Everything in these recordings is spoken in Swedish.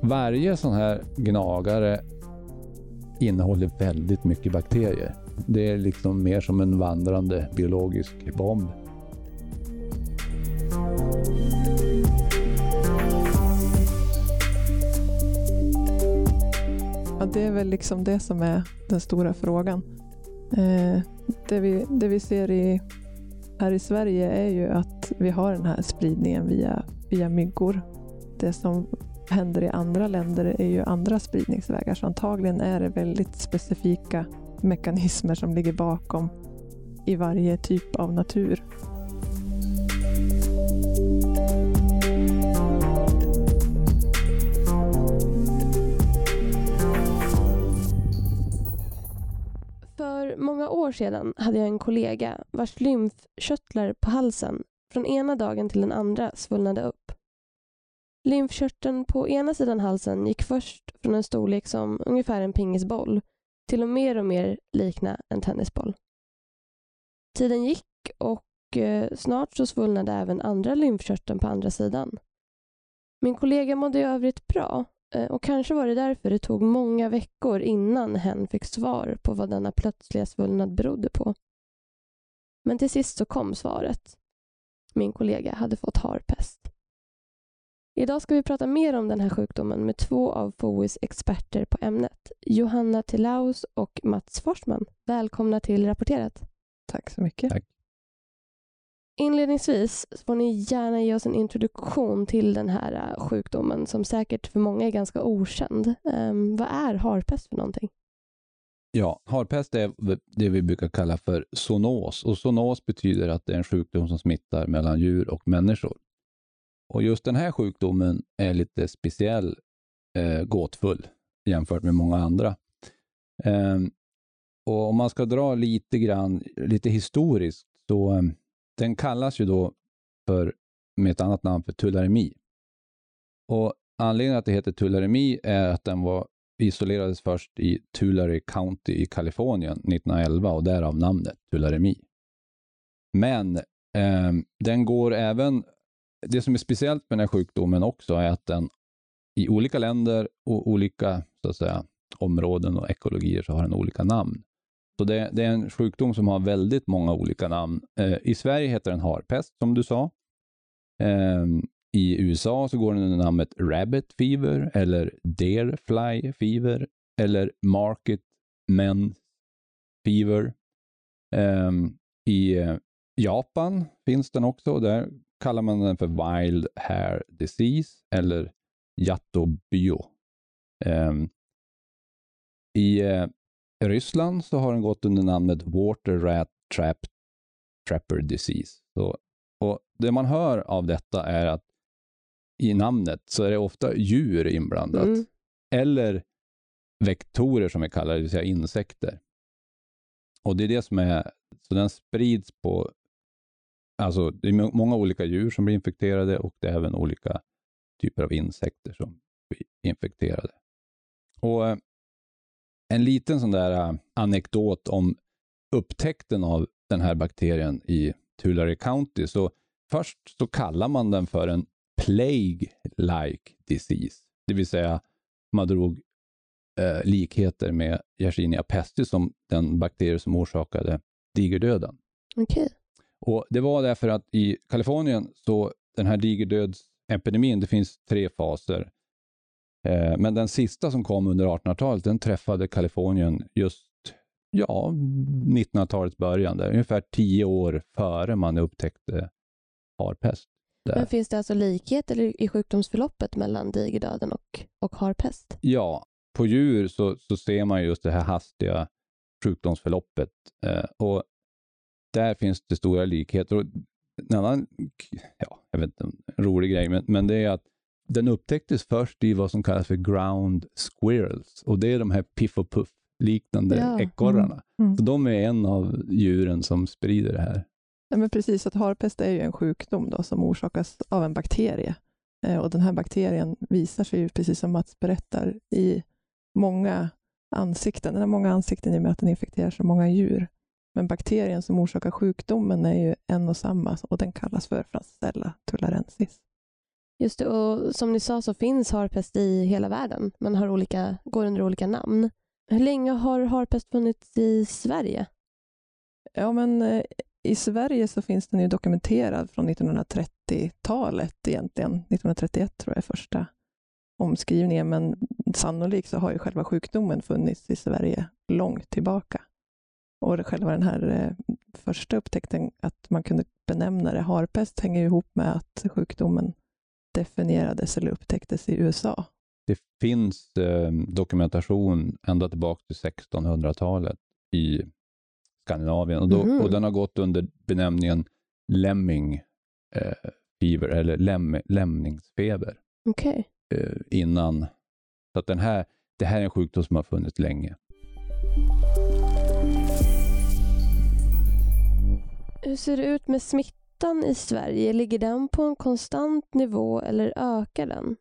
Varje sån här gnagare innehåller väldigt mycket bakterier. Det är liksom mer som en vandrande biologisk bomb. Ja, det är väl liksom det som är den stora frågan. Eh, det, vi, det vi ser i, här i Sverige är ju att vi har den här spridningen via, via myggor. Det som händer i andra länder är ju andra spridningsvägar. Så antagligen är det väldigt specifika mekanismer som ligger bakom i varje typ av natur. För många år sedan hade jag en kollega vars lymfkörtlar på halsen från ena dagen till den andra svullnade upp. Lymfkörteln på ena sidan halsen gick först från en storlek som ungefär en pingisboll till att mer och mer likna en tennisboll. Tiden gick och eh, snart så svullnade även andra lymfkörteln på andra sidan. Min kollega mådde i övrigt bra och kanske var det därför det tog många veckor innan hen fick svar på vad denna plötsliga svullnad berodde på. Men till sist så kom svaret. Min kollega hade fått harpest. Idag ska vi prata mer om den här sjukdomen med två av FOIs experter på ämnet. Johanna Tillaus och Mats Forsman. Välkomna till Rapporterat. Tack så mycket. Tack. Inledningsvis får ni gärna ge oss en introduktion till den här äh, sjukdomen som säkert för många är ganska okänd. Um, vad är harpest för någonting? Ja, harpest är det vi brukar kalla för zoonos och zoonos betyder att det är en sjukdom som smittar mellan djur och människor. Och just den här sjukdomen är lite speciell, eh, gåtfull jämfört med många andra. Eh, och om man ska dra lite grann, lite historiskt, så eh, den kallas ju då för, med ett annat namn för tularemi. Och anledningen att det heter tularemi är att den var isolerades först i Tulare County i Kalifornien 1911 och därav namnet tularemi. Men eh, den går även det som är speciellt med den här sjukdomen också är att den i olika länder och olika så att säga, områden och ekologier så har den olika namn. Så det, det, är en sjukdom som har väldigt många olika namn. Eh, I Sverige heter den harpest, som du sa. Eh, I USA så går den under namnet rabbit fever eller deer fly fever eller market men fever. Ehm, eh, I Japan finns den också. Där kallar man den för Wild Hair Disease eller Jatobyo. Ehm, I eh, Ryssland så har den gått under namnet Water Rat Trap Trapper Disease. Så, och Det man hör av detta är att i namnet så är det ofta djur inblandat. Mm. Eller vektorer som vi kallar det, det vill säga insekter. Och det är det som är, så den sprids på Alltså, det är många olika djur som blir infekterade och det är även olika typer av insekter som blir infekterade. Och eh, En liten sån där eh, anekdot om upptäckten av den här bakterien i Tulare County. Så först så kallar man den för en plague-like disease, det vill säga man drog eh, likheter med Yersinia pestis som den bakterie som orsakade digerdöden. Okay. Och Det var därför att i Kalifornien, så den här digerdödsepidemin, det finns tre faser. Eh, men den sista som kom under 1800-talet, den träffade Kalifornien just ja, 1900-talets början, där, ungefär tio år före man upptäckte harpest. Där. Men finns det alltså likheter i sjukdomsförloppet mellan digerdöden och, och harpest? Ja, på djur så, så ser man just det här hastiga sjukdomsförloppet. Eh, och där finns det stora likheter. Och en annan, ja, jag vet inte, rolig grej, men, men det är att den upptäcktes först i vad som kallas för ground squirrels och det är de här piff och puff liknande ja. ekorrarna. Mm. Mm. Så de är en av djuren som sprider det här. Ja, men precis, att harpest är ju en sjukdom då, som orsakas av en bakterie. Eh, och den här bakterien visar sig ju, precis som Mats berättar, i många ansikten. Den har många ansikten i och med att den infekterar så många djur. Men bakterien som orsakar sjukdomen är ju en och samma och den kallas för Francisella tularensis. Just det, och som ni sa så finns harpest i hela världen, men har olika, går under olika namn. Hur länge har harpest funnits i Sverige? Ja, men eh, i Sverige så finns den ju dokumenterad från 1930-talet egentligen. 1931 tror jag är första omskrivningen, men sannolikt så har ju själva sjukdomen funnits i Sverige långt tillbaka. Och själva den här eh, första upptäckten, att man kunde benämna det harpest, hänger ihop med att sjukdomen definierades eller upptäcktes i USA. Det finns eh, dokumentation ända tillbaka till 1600-talet i Skandinavien och, då, Mhm. och den har gått under benämningen lemming eh, fever eller lem, lämningsfeber Okej. eh, innan. Så att den här, det här är en sjukdom som har funnits länge. Hur ser det ut med räntan i Sverige? Ligger den på en konstant nivå eller ökar den?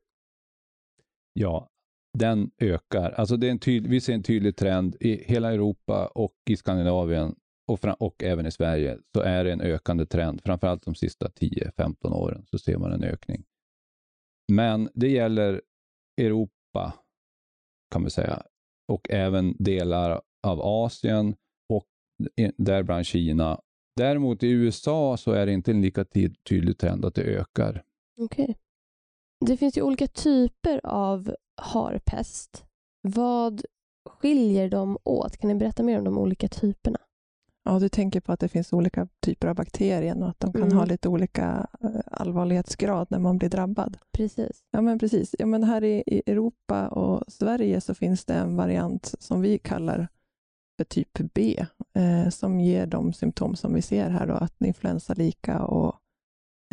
Ja, den ökar. Alltså det är en tydlig, vi ser en tydlig trend i hela Europa och i Skandinavien och, fram, och även i Sverige så är det en ökande trend. Framförallt de sista 10-15 åren så ser man en ökning. Men det gäller Europa kan vi säga och även delar av Asien och däribland Kina. Däremot i USA så är det inte en lika ty- tydlig trend att det ökar. Okej. Det finns ju olika typer av harpest. Vad skiljer dem åt? Kan ni berätta mer om de olika typerna? Ja, du tänker på att det finns olika typer av bakterier och att de kan Mm. ha lite olika eh, allvarlighetsgrad när man blir drabbad. Precis. Ja, men precis. Ja, men här i, i Europa och Sverige så finns det en variant som vi kallar för typ B, eh, som ger de symptom som vi ser här, då, att influensalika och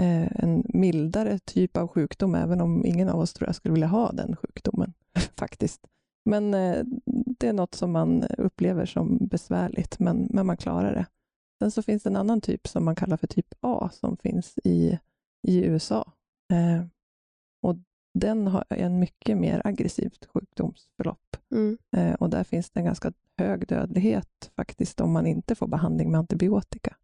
eh, en mildare typ av sjukdom, även om ingen av oss tror jag skulle vilja ha den sjukdomen, faktiskt. Men eh, det är något som man upplever som besvärligt, men, men man klarar det. Sen så finns det en annan typ som man kallar för typ A, som finns i, i USA. Eh, och den har en mycket mer aggressivt sjukdomsförlopp. Mm. Eh, och där finns det en ganska hög dödlighet faktiskt om man inte får behandling med antibiotika.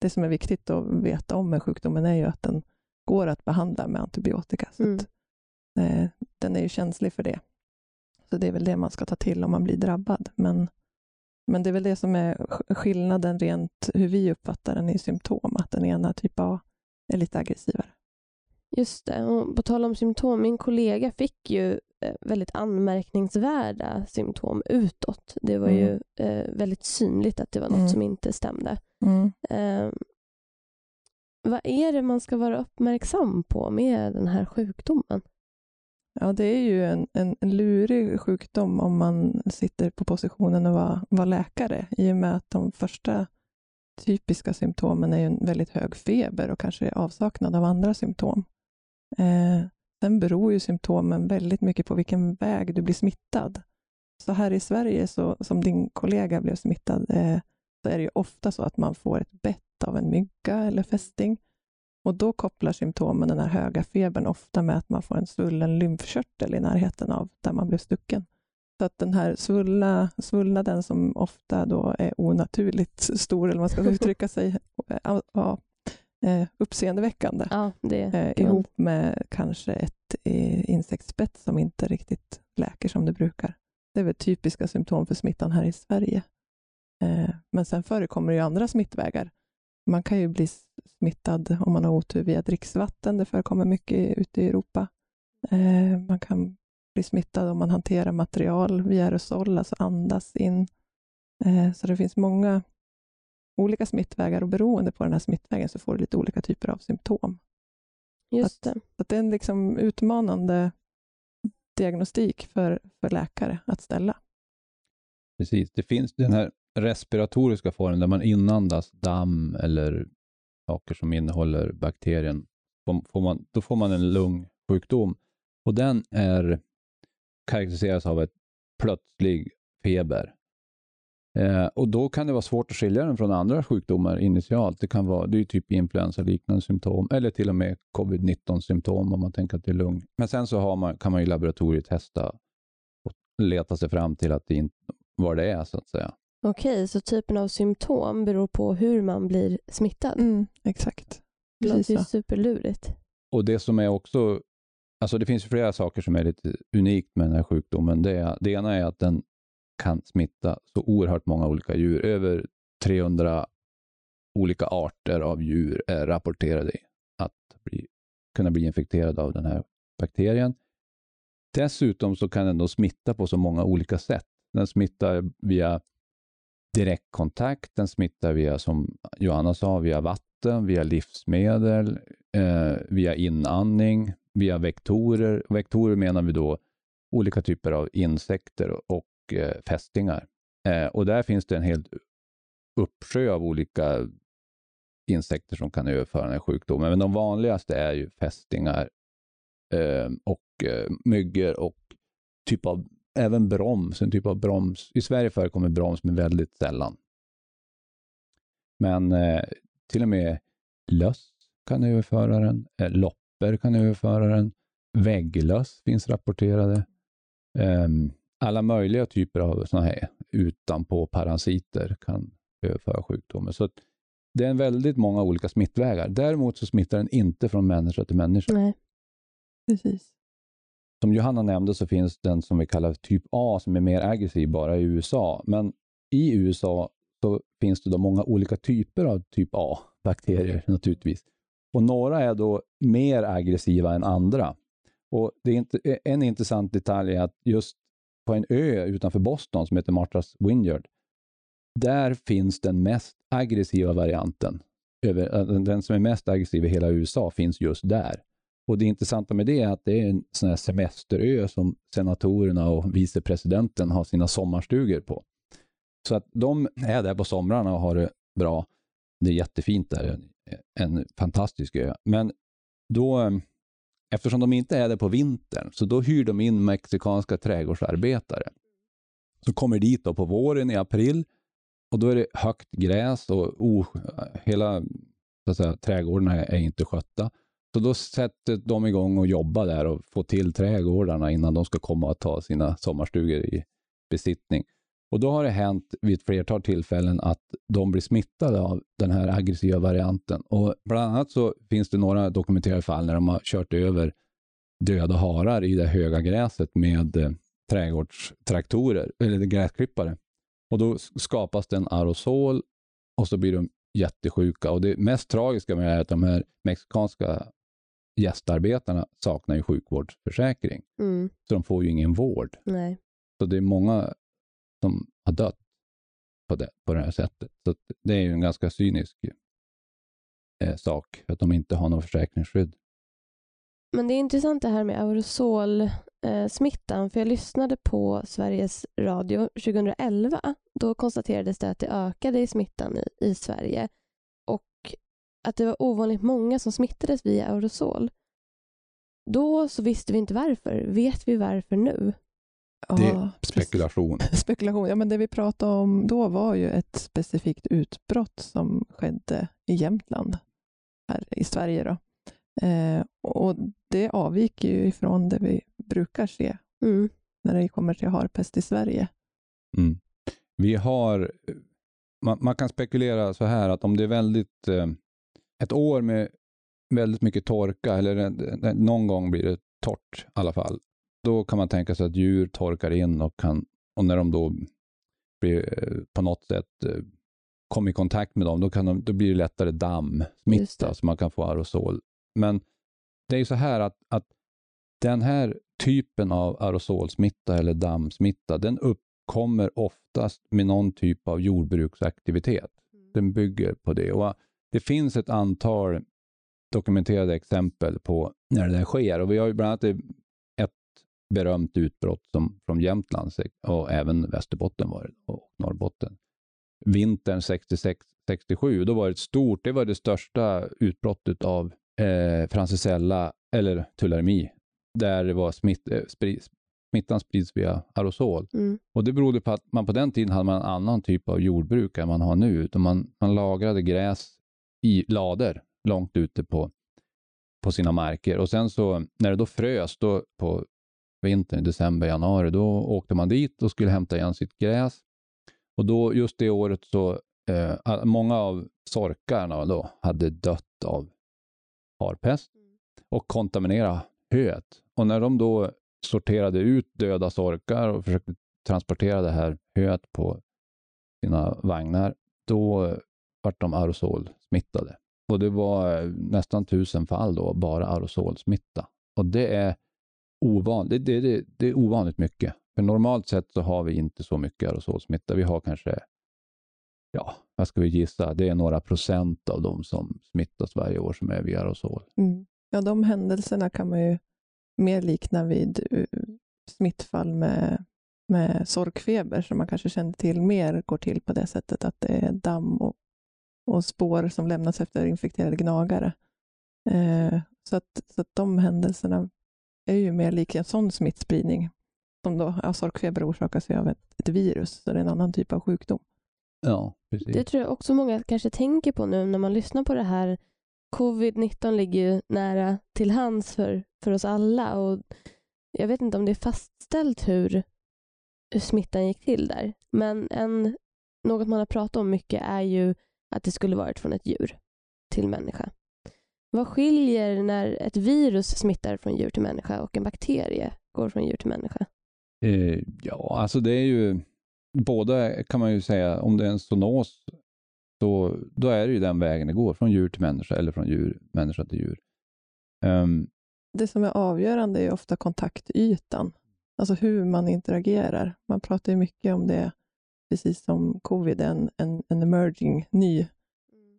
Det som är viktigt att veta om med sjukdomen är ju att den går att behandla med antibiotika. Så Mm. att, eh, den är ju känslig för det. Så det är väl det man ska ta till om man blir drabbad. Men, men det är väl det som är sk- skillnaden rent hur vi uppfattar den i symptom, att den ena typ A är lite aggressivare. Just det. Och på tal om symptom, min kollega fick ju eh, väldigt anmärkningsvärda symptom utåt. Det var ju eh, väldigt synligt att det var något Mm. som inte stämde. Mm. Eh, vad är det man ska vara uppmärksam på med den här sjukdomen? Ja, det är ju en, en, en lurig sjukdom om man sitter på positionen att vara, vara läkare, i och med att de första typiska symptomen är en väldigt hög feber och kanske avsaknad av andra symptom. Eh, sen beror ju symptomen väldigt mycket på vilken väg du blir smittad. Så här i Sverige, så, som din kollega blev smittad, eh, så är det ju ofta så att man får ett bett av en mygga eller fästing. Och då kopplar symptomen den här höga febern ofta med att man får en svullen lymfkörtel i närheten av där man blev stucken. Så att den här svullna, svullnaden som ofta då är onaturligt stor, eller vad man ska uttrycka sig, ja, eh, uppseendeväckande. Ja, Eh, ihop med kanske ett eh, insektsbett som inte riktigt läker som det brukar. Det är väl typiska symptom för smittan här i Sverige. Eh, men sen förekommer ju andra smittvägar. Man kan ju bli smittad om man har otur via dricksvatten. Det förekommer mycket ute i Europa. Eh, man kan bli smittad om man hanterar material via aerosol, alltså andas in. Eh, så det finns många olika smittvägar och beroende på den här smittvägen så får du lite olika typer av symptom. Just att- det. Att det är en liksom utmanande diagnostik för, för läkare att ställa. Precis, det finns den här respiratoriska formen där man inandas damm eller saker som innehåller bakterien. Får- Får man, då får man en lungsjukdom och den är karaktäriseras av ett plötslig feber. Eh, och då kan det vara svårt att skilja den från andra sjukdomar initialt. Det kan vara det är ju typ influensaliknande symptom eller till och med covid-19 symptom om man tänker att det är lung. Men sen så har man, kan man i laboratoriet testa och leta sig fram till att det inte, vad det är så att säga. Okej, så typen av symptom beror på hur man blir smittad? Mm, exakt. Det låter ju superlurigt. Och det som är också, alltså det finns flera saker som är lite unikt med den här sjukdomen. Det, det ena är att den kan smitta så oerhört många olika djur. Över 300 olika arter av djur är rapporterade att bli, kunna bli infekterade av den här bakterien. Dessutom så kan den då smitta på så många olika sätt. Den smittar via direktkontakt, den smittar via, som Johanna sa, via vatten, via livsmedel, eh, via inandning, via vektorer. Vektorer menar vi då olika typer av insekter och eh, fästingar. Eh, och där finns det en hel uppsjö av olika insekter som kan överföra den här sjukdomen. Men de vanligaste är ju fästingar eh, och eh, myggor och typ av, även broms, en typ av broms. I Sverige förekommer broms, men väldigt sällan. Men eh, till och med löss kan överföra den, eh, loppor kan överföra den, vägglöss finns rapporterade. Ehm, alla möjliga typer av såna här utanpå parasiter kan överföra sjukdomen. Så det är en väldigt många olika smittvägar. Däremot så smittar den inte från människa till människa. Nej. Precis. Som Johanna nämnde så finns den som vi kallar typ A som är mer aggressiv bara i USA. Men i USA så finns det då många olika typer av typ A-bakterier naturligtvis. Och några är då mer aggressiva än andra. Och det är inte, En intressant detalj är att just på en ö utanför Boston som heter Martha's Vineyard, där finns den mest aggressiva varianten. Äh, den som är mest aggressiv i hela USA finns just där. Och Det intressanta med det är att det är en sån här semesterö som senatorerna och vicepresidenten har sina sommarstugor på. Så att de är där på somrarna och har det bra. Det är jättefint där, en fantastisk ö. Men då, eftersom de inte är där på vintern, så då hyr de in mexikanska trädgårdsarbetare. Så kommer dit då på våren i april och då är det högt gräs och oh, hela så att säga, trädgårdarna är inte skötta. Så då sätter de igång och jobbar där och får till trädgårdarna innan de ska komma och ta sina sommarstugor i besittning. Och då har det hänt vid ett flertal tillfällen att de blir smittade av den här aggressiva varianten. Och bland annat så finns det några dokumenterade fall när de har kört över döda harar i det höga gräset med eh, trädgårdstraktorer, eller gräsklippare. Och då skapas det en aerosol och så blir de jättesjuka. Och det mest tragiska med det är att de här mexikanska gästarbetarna saknar ju sjukvårdsförsäkring. Mm. Så de får ju ingen vård. Nej. Så det är många som har dött på det, på det här sättet. Så det är ju en ganska cynisk eh, sak, att de inte har något försäkringsskydd. Men det är intressant det här med aerosolsmittan, eh, för jag lyssnade på Sveriges Radio 2011. Då konstaterades det att det ökade i smittan i, i Sverige och att det var ovanligt många som smittades via aerosol. Då så visste vi inte varför. Vet vi varför nu? Det är spekulation. precis. Spekulation. Ja, men det vi pratade om då var ju ett specifikt utbrott som skedde i Jämtland, här i Sverige. Då. Eh, och det avviker ju ifrån det vi brukar se Mm. när det kommer till harpest i Sverige. Mm. Vi har, man, man, kan spekulera så här att om det är väldigt, eh, ett år med väldigt mycket torka, eller någon gång blir det torrt i alla fall, då kan man tänka sig att djur torkar in och, kan, och när de då blir eh, på något sätt eh, kommer i kontakt med dem, då, kan de, då blir det lättare dammsmitta, så man kan få aerosol. Men det är ju så här att, att den här typen av aerosolsmitta eller dammsmitta, den uppkommer oftast med någon typ av jordbruksaktivitet. Den bygger på det. Och det finns ett antal dokumenterade exempel på när det där sker. Och vi har ju bland annat berömt utbrott som, från Jämtland och även Västerbotten var det, och Norrbotten. Vintern 66-67, då var det ett stort, det var det största utbrottet av eh, francisella eller tularemi, där det var smitt, eh, sprid, smittan sprids via aerosol. Mm. Och Det berodde på att man på den tiden hade man en annan typ av jordbruk än man har nu. Utan man, man lagrade gräs i lader långt ute på, på sina marker. Och sen så när det då frös då på vintern, december, januari, då åkte man dit och skulle hämta igen sitt gräs. Och då, just det året så, eh, många av sorkarna då hade dött av harpest och kontaminerade höet. Och när de då sorterade ut döda sorkar och försökte transportera det här höet på sina vagnar, då vart de aerosolsmittade. Och det var nästan tusen fall då, bara aerosolsmitta. Och det är ovanligt, det, det, det är ovanligt mycket. För normalt sett så har vi inte så mycket aerosolsmitta. Vi har kanske, ja, vad ska vi gissa, det är några procent av de som smittas varje år som är via aerosol. Mm. Ja, de händelserna kan man ju mer likna vid eh, smittfall med, med sorkfeber, som man kanske känner till mer går till på det sättet att det är damm och, och spår som lämnas efter infekterade gnagare. Eh, så, att, så att de händelserna är ju mer lika en sån smittspridning. Som då, ja, sorkfeber orsakas ju av ett, ett virus, så det är en annan typ av sjukdom. Ja, precis. Det tror jag också många kanske tänker på nu när man lyssnar på det här. Covid-19 ligger ju nära till hands för, för oss alla och jag vet inte om det är fastställt hur, hur smittan gick till där. Men en, något man har pratat om mycket är ju att det skulle varit från ett djur till människa. Vad skiljer när ett virus smittar från djur till människa och en bakterie går från djur till människa? Eh, ja, alltså det är ju båda kan man ju säga, om det är en zoonos, så, då är det ju den vägen det går, från djur till människa eller från djur, människa till djur. Um, det som är avgörande är ofta kontaktytan, alltså hur man interagerar. Man pratar ju mycket om det, precis som covid, en, en, en emerging, ny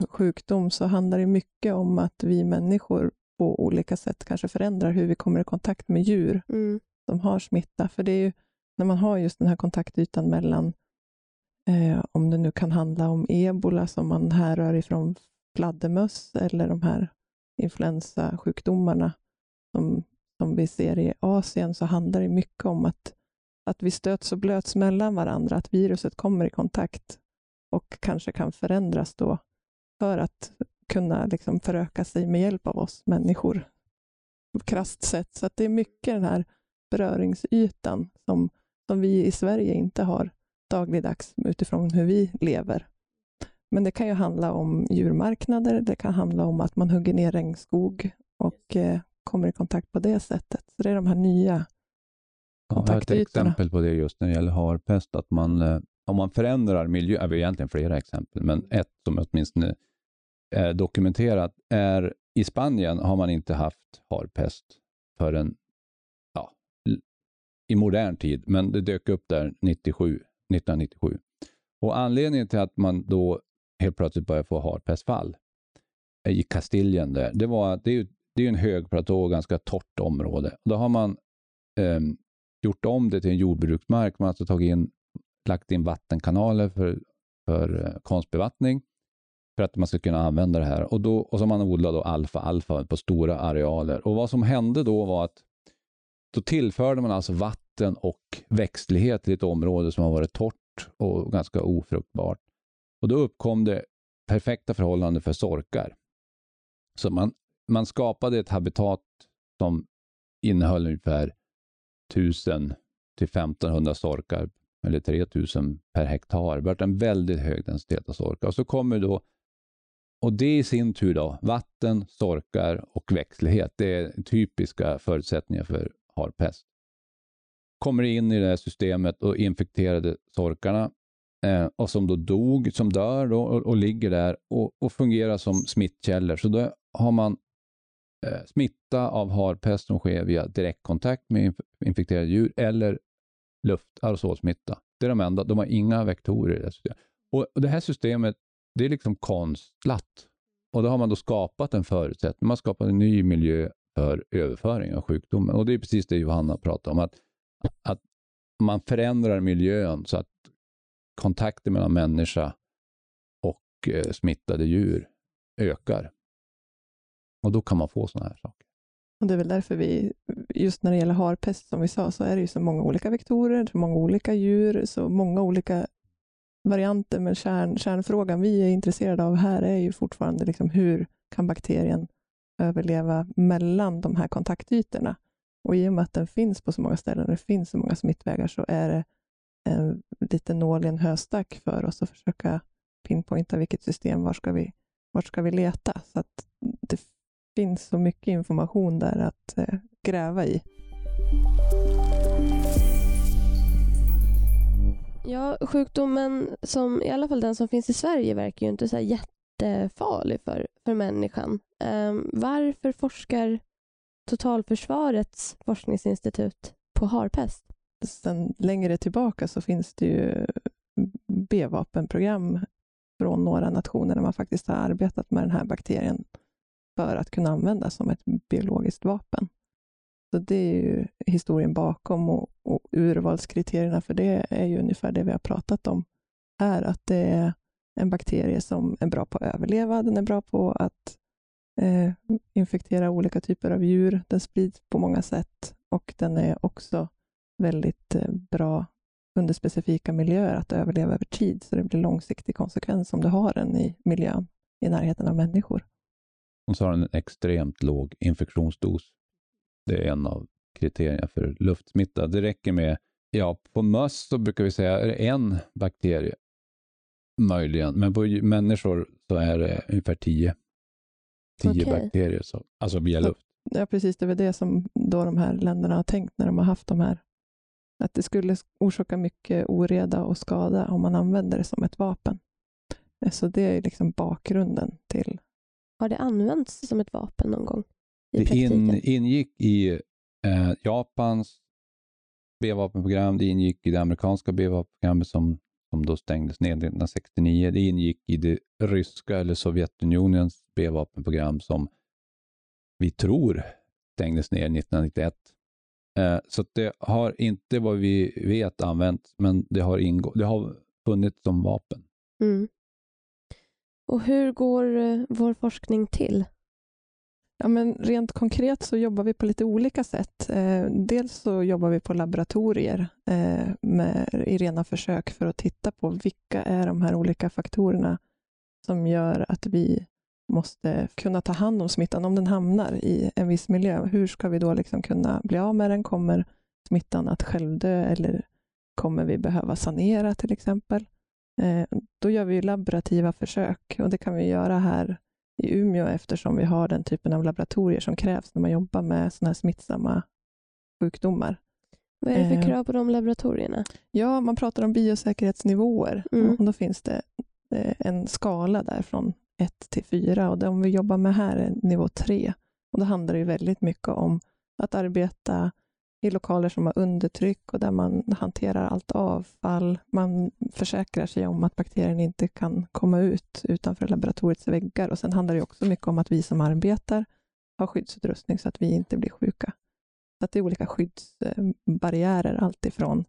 sjukdom, så handlar det mycket om att vi människor på olika sätt kanske förändrar hur vi kommer i kontakt med djur mm. som har smitta. För det är ju när man har just den här kontaktytan mellan, eh, om det nu kan handla om ebola som man härrör ifrån fladdermöss eller de här influensasjukdomarna som, som vi ser i Asien, så handlar det mycket om att, att vi stöts och blöts mellan varandra, att viruset kommer i kontakt och kanske kan förändras då för att kunna liksom föröka sig med hjälp av oss människor. Krasst sett. Så det är mycket den här beröringsytan som, som vi i Sverige inte har dagligdags utifrån hur vi lever. Men det kan ju handla om djurmarknader, det kan handla om att man hugger ner regnskog och eh, kommer i kontakt på det sättet. Så det är de här nya ja, Jag har ett exempel på det just när det gäller harpest, att man, eh, om man förändrar miljö, vi har egentligen flera exempel, men ett som åtminstone är dokumenterat är i Spanien har man inte haft harpest förrän ja, i modern tid, men det dök upp där 97, 1997. Och Anledningen till att man då helt plötsligt började få harpestfall eh, i Kastiljen där, det var att det är, det är en hög platå och ganska torrt område. Då har man eh, gjort om det till en jordbruksmark. Man har alltså tagit in, lagt in vattenkanaler för, för eh, konstbevattning för att man ska kunna använda det här. Och, då, och så man odlade då alfa-alfa på stora arealer. Och vad som hände då var att då tillförde man alltså vatten och växtlighet till ett område som har varit torrt och ganska ofruktbart. Och då uppkom det perfekta förhållanden för sorkar. Så man, man skapade ett habitat som innehöll ungefär 1000 till 1500 sorkar, eller 3000 per hektar. Det var en väldigt hög densitet av sorkar. Och så kommer då och det i sin tur då, vatten, storkar och växtlighet, det är typiska förutsättningar för harpest. Kommer in i det här systemet och infekterade sorkarna eh, och som då dog, som dör då, och, och ligger där och, och, fungerar som smittkällor. Så då har man eh, smitta av harpest som sker via direktkontakt med inf infekterade djur eller luft, aerosolsmitta. Det är de enda, de har inga vektorer i det systemet. Och, och det här systemet det är liksom konstlat. Och då har man då skapat en förutsättning, man har skapat en ny miljö för överföring av sjukdomen. Och det är precis det Johanna pratar om, att, att man förändrar miljön så att kontakten mellan människa och eh, smittade djur ökar. Och då kan man få sådana här saker. Och Det är väl därför vi, just när det gäller harpest, som vi sa, så är det ju så många olika vektorer, så många olika djur, så många olika varianter, men kärn, kärnfrågan vi är intresserade av här är ju fortfarande liksom hur kan bakterien överleva mellan de här kontaktytorna? Och i och med att den finns på så många ställen, och det finns så många smittvägar, så är det en liten nål i en höstack för oss att försöka pinpointa vilket system, var ska vi, var ska vi leta? Så att det finns så mycket information där att eh, gräva i. Ja, sjukdomen som i alla fall den som finns i Sverige verkar ju inte så här jättefarlig för, för människan. Um, varför forskar Totalförsvarets forskningsinstitut på harpest? Sen längre tillbaka så finns det ju B-vapenprogram från några nationer där man faktiskt har arbetat med den här bakterien för att kunna användas som ett biologiskt vapen. Så det är ju historien bakom och, och urvalskriterierna för det är ju ungefär det vi har pratat om här, att det är en bakterie som är bra på att överleva, den är bra på att eh, infektera olika typer av djur, den sprids på många sätt och den är också väldigt eh, bra under specifika miljöer att överleva över tid, så det blir långsiktig konsekvens om du har den i miljön i närheten av människor. Och så har den en extremt låg infektionsdos. Det är en av kriterierna för luftsmitta. Det räcker med, ja, på möss så brukar vi säga en bakterie, möjligen, men på människor så är det ungefär tio, tio Okej. bakterier, så, alltså via luft. Ja, precis. Det är väl det som då de här länderna har tänkt när de har haft de här. Att det skulle orsaka mycket oreda och skada om man använder det som ett vapen. Eh, Så det är liksom bakgrunden till... Har det använts som ett vapen någon gång? Det in, ingick i eh, Japans B-vapenprogram, det ingick i det amerikanska B-vapenprogrammet som, som då stängdes ner 1969. Det ingick i det ryska eller Sovjetunionens B-vapenprogram som vi tror stängdes ner 1991. Eh, så det har inte vad vi vet använts, men det har, ingå, det har funnits som vapen. Mm. Och hur går eh, vår forskning till? Ja, men rent konkret så jobbar vi på lite olika sätt. Eh, dels så jobbar vi på laboratorier eh, med, i rena försök för att titta på vilka är de här olika faktorerna som gör att vi måste kunna ta hand om smittan om den hamnar i en viss miljö. Hur ska vi då liksom kunna bli av med den? Kommer smittan att självdö eller kommer vi behöva sanera till exempel? Eh, då gör vi laborativa försök och det kan vi göra här i Umeå eftersom vi har den typen av laboratorier som krävs när man jobbar med sådana här smittsamma sjukdomar. Vad är det för Eh. krav på de laboratorierna? Ja, man pratar om biosäkerhetsnivåer Mm. och då finns det eh, en skala där från 1 till 4 och de vi jobbar med här är nivå 3. Och då handlar det väldigt mycket om att arbeta i lokaler som har undertryck och där man hanterar allt avfall. Man försäkrar sig om att bakterien inte kan komma ut utanför laboratoriets väggar. Och Sen handlar det också mycket om att vi som arbetar har skyddsutrustning så att vi inte blir sjuka. Så att det är olika skyddsbarriärer, alltifrån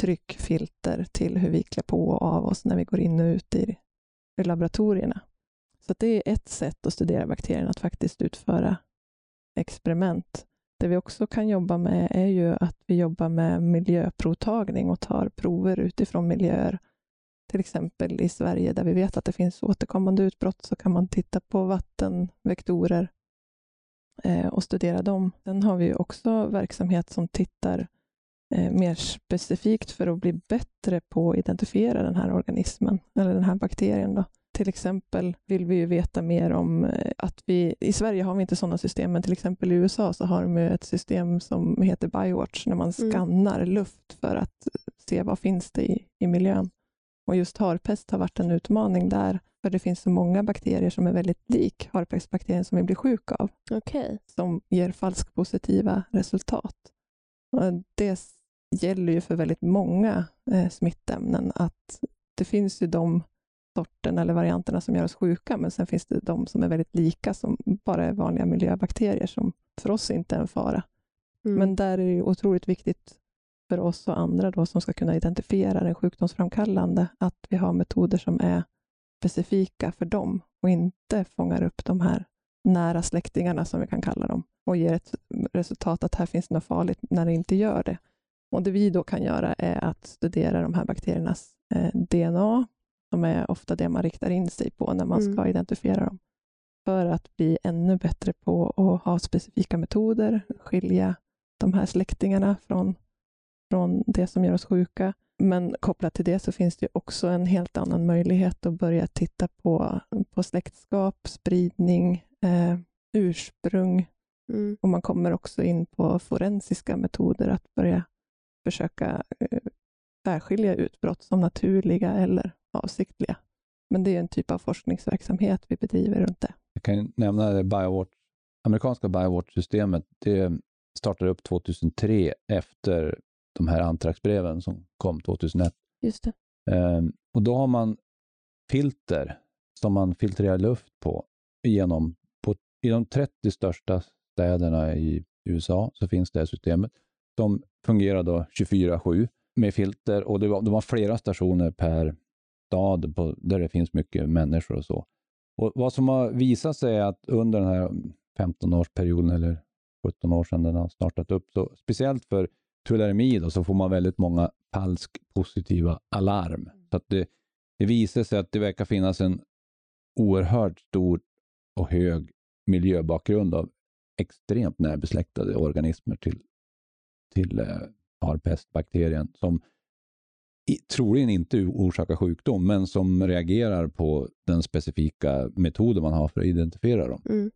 tryckfilter till hur vi klär på och av oss när vi går in och ut i, i laboratorierna. Så att det är ett sätt att studera bakterien, att faktiskt utföra experiment. Det vi också kan jobba med är ju att vi jobbar med miljöprovtagning och tar prover utifrån miljöer. Till exempel i Sverige där vi vet att det finns återkommande utbrott så kan man titta på vattenvektorer eh, och studera dem. Sen har vi också verksamhet som tittar eh, mer specifikt för att bli bättre på att identifiera den här organismen eller den här bakterien. Då. Till exempel vill vi ju veta mer om eh, att vi, i Sverige har vi inte sådana system, men till exempel i USA så har de ju ett system som heter Biowatch, när man Mm. skannar luft för att se vad finns det i, i miljön. Och just harpest har varit en utmaning där, för det finns så många bakterier som är väldigt lik harpestbakterien som vi blir sjuka av Okej. som ger falskpositiva resultat. Och det gäller ju för väldigt många eh, smittämnen att det finns ju de sorterna eller varianterna som gör oss sjuka, men sen finns det de som är väldigt lika som bara är vanliga miljöbakterier som för oss inte är en fara. Mm. Men där är det otroligt viktigt för oss och andra då som ska kunna identifiera den sjukdomsframkallande, att vi har metoder som är specifika för dem och inte fångar upp de här nära släktingarna som vi kan kalla dem och ger ett resultat att här finns något farligt när det inte gör det. Och Det vi då kan göra är att studera de här bakteriernas eh, DNA, som är ofta det man riktar in sig på när man ska Mm. identifiera dem, för att bli ännu bättre på att ha specifika metoder, skilja de här släktingarna från, från det som gör oss sjuka men kopplat till det så finns det också en helt annan möjlighet att börja titta på, på släktskap, spridning, eh, ursprung Mm. och man kommer också in på forensiska metoder att börja försöka eh, särskilja utbrott som naturliga eller avsiktliga. Men det är en typ av forskningsverksamhet vi bedriver runt det. Jag kan nämna det Biowatch, amerikanska Biowatch-systemet. Det startade upp 2003 efter de här antraxbreven som kom 2001. Just det. Ehm, och då har man filter som man filtrerar luft på genom, på, i de 30 största städerna i USA så finns det här systemet som fungerar då 24-7 med filter och det var, de har flera stationer per stad på, där det finns mycket människor och så. Och Vad som har visat sig är att under den här 15-årsperioden eller 17 år sedan den har startat upp, så speciellt för tularemi då, så får man väldigt många falsk positiva alarm. Så att det, det visar sig att det verkar finnas en oerhört stor och hög miljöbakgrund av extremt närbesläktade organismer till, till eh, harpestbakterien som troligen inte orsakar sjukdom, men som reagerar på den specifika metoden man har för att identifiera dem. Mm.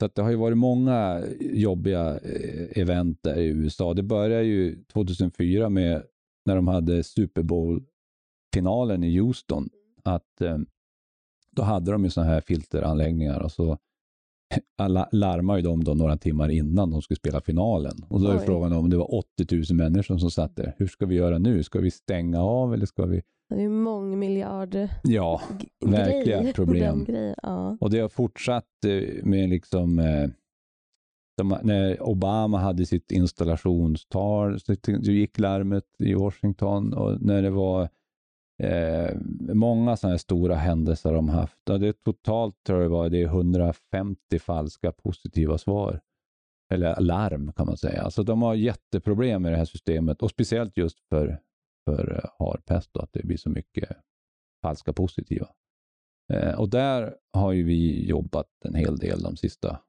Så det har ju varit många jobbiga eh, event där i USA. Det började ju 2004 med när de hade Super Bowl-finalen i Houston. Att eh, Då hade de ju sådana här filteranläggningar och så alla larmade ju dem då några timmar innan de skulle spela finalen. Och då är Oj. frågan om det var 80 000 människor som satt där. Hur ska vi göra nu? Ska vi stänga av eller ska vi... Det är ju mångmiljard Ja, verkliga grej. problem. Ja. Och det har fortsatt eh, med liksom eh, de, när Obama hade sitt installationstal så gick larmet i Washington och när det var eh, många sådana här stora händelser de haft. Det är totalt tror jag var det är 150 falska positiva svar. Eller larm kan man säga. Alltså de har jätteproblem med det här systemet och speciellt just för, för eh, harpest då, att det blir så mycket falska positiva. Eh, och där har ju vi jobbat en hel del de sista